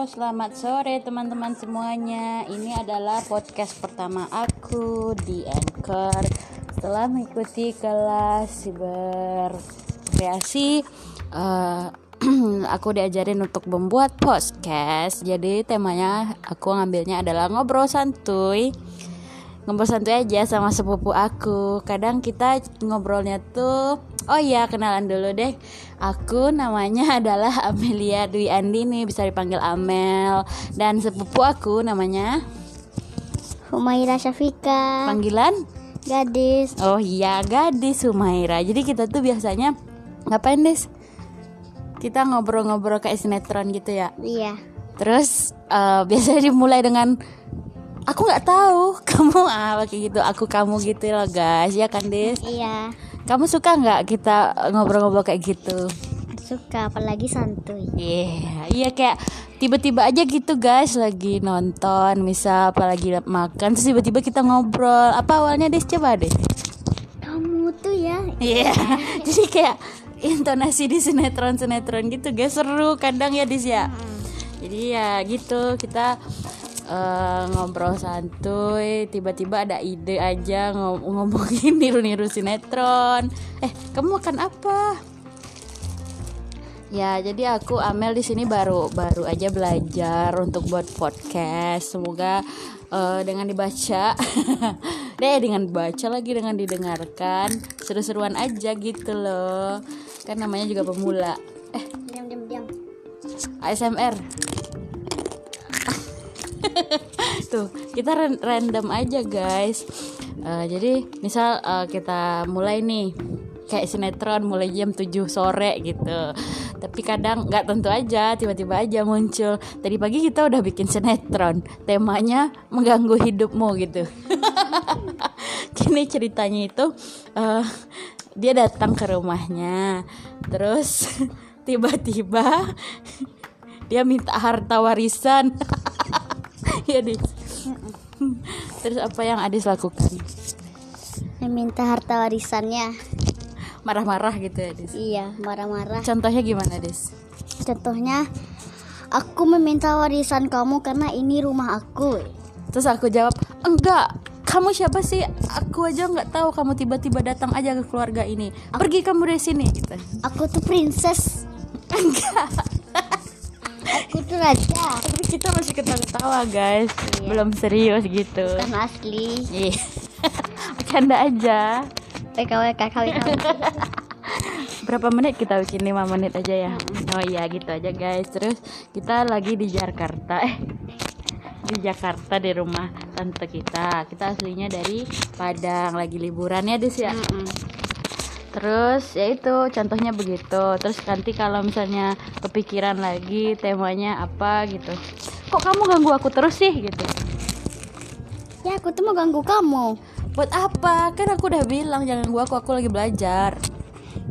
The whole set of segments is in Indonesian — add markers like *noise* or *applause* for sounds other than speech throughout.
selamat sore teman-teman semuanya. Ini adalah podcast pertama aku di Anchor. Setelah mengikuti kelas siber kreasi, uh, *clears throat* aku diajarin untuk membuat podcast. Jadi temanya aku ngambilnya adalah ngobrol santuy ngobrol santai aja sama sepupu aku kadang kita ngobrolnya tuh oh iya kenalan dulu deh. Aku namanya *laughs* adalah Amelia Dwi Andini bisa dipanggil Amel. Dan sepupu aku namanya? Humaira Syafika. Panggilan? Gadis. Oh iya gadis Humaira. Jadi kita tuh biasanya ngapain des? Kita ngobrol-ngobrol kayak sinetron gitu ya? Iya. Terus uh, biasanya dimulai dengan aku nggak tahu. *laughs* Kamu apa kayak gitu. Aku kamu gitu loh guys. Ya kan Des? Iya. Kamu suka nggak kita ngobrol-ngobrol kayak gitu? Suka apalagi santuy. Iya yeah, iya kayak tiba-tiba aja gitu guys lagi nonton. Misal apalagi makan terus tiba-tiba kita ngobrol. Apa awalnya Des? Coba deh kamu tuh ya. Iya yeah. *laughs* jadi kayak intonasi di sinetron-sinetron gitu guys. Seru kadang ya Des ya? Jadi ya gitu kita uh, ngobrol santuy tiba-tiba ada ide aja ngom ngomongin *laughs* niru-niru sinetron. Eh kamu makan apa? Ya jadi aku Amel di sini baru baru aja belajar untuk buat podcast. Semoga uh, dengan dibaca *laughs* deh dengan baca lagi dengan didengarkan seru-seruan aja gitu loh. Kan namanya juga pemula. Eh diam diam diam. ASMR tuh kita random aja guys. Uh, jadi misal uh, kita mulai nih kayak sinetron mulai jam 7 sore gitu. Tapi kadang nggak tentu aja tiba-tiba aja muncul. Tadi pagi kita udah bikin sinetron temanya mengganggu hidupmu gitu. *laughs* Kini ceritanya itu uh, dia datang ke rumahnya. Terus *laughs* tiba-tiba *laughs* dia minta harta warisan ya Adis terus apa yang Adis lakukan meminta harta warisannya marah-marah gitu ya Adis iya marah-marah contohnya gimana Adis contohnya aku meminta warisan kamu karena ini rumah aku terus aku jawab enggak kamu siapa sih? Aku aja nggak tahu kamu tiba-tiba datang aja ke keluarga ini. Pergi kamu dari sini. Gitu. Aku tuh princess. *laughs* Enggak. Aku tuh raja. Tapi kita masih ketawa-tawa guys. Iya. Belum serius gitu. Kan asli. Iya. *laughs* Bercanda aja. PKWK kali *laughs* Berapa menit kita bikin 5 menit aja ya. Oh iya gitu aja guys. Terus kita lagi di Jakarta. Eh di Jakarta di rumah tante kita kita aslinya dari Padang lagi liburan ya Des ya mm -mm. Terus ya itu contohnya begitu. Terus nanti kalau misalnya kepikiran lagi temanya apa gitu. Kok kamu ganggu aku terus sih gitu? Ya aku tuh mau ganggu kamu. Buat apa? Kan aku udah bilang jangan ganggu aku aku lagi belajar.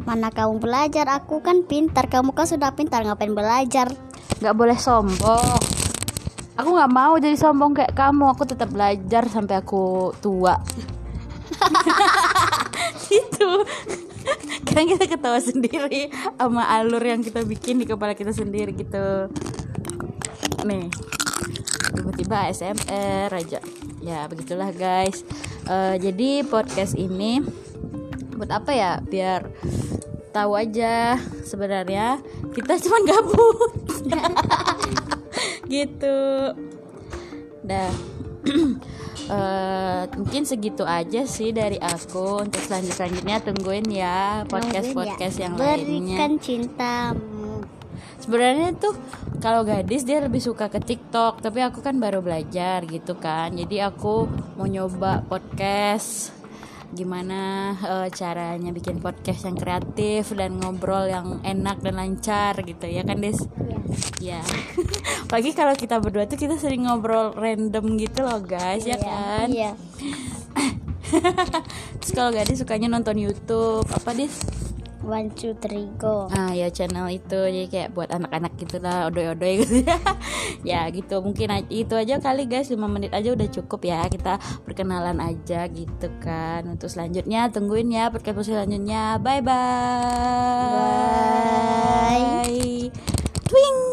Mana kamu belajar? Aku kan pintar. Kamu kan sudah pintar ngapain belajar? Nggak boleh sombong. Aku nggak mau jadi sombong kayak kamu. Aku tetap belajar sampai aku tua. *laughs* *laughs* Gitu kan kita ketawa sendiri sama alur yang kita bikin di kepala kita sendiri gitu. Nih tiba-tiba ASMR aja. Ya begitulah guys. Uh, jadi podcast ini buat apa ya? Biar tahu aja sebenarnya kita *laughs* cuma gabut. *laughs* Gitu. Dah *clears throat* uh, mungkin segitu aja sih dari aku. Untuk selanjut selanjutnya tungguin ya podcast podcast ya. yang lainnya. berikan cintamu. Sebenarnya tuh kalau gadis dia lebih suka ke TikTok tapi aku kan baru belajar gitu kan. Jadi aku mau nyoba podcast gimana uh, caranya bikin podcast yang kreatif dan ngobrol yang enak dan lancar gitu ya kan Des? Iya. *laughs* Ya. Pagi kalau kita berdua tuh kita sering ngobrol random gitu loh guys ya iya, ya kan? Iya. *laughs* Terus kalau gadis sukanya nonton YouTube apa Des? One Two Three Go. Ah ya channel itu jadi kayak buat anak-anak gitu odoy-odoy gitu ya. ya gitu mungkin itu aja kali guys 5 menit aja udah cukup ya kita perkenalan aja gitu kan. Untuk selanjutnya tungguin ya podcast selanjutnya. Bye bye. Bye. Twing.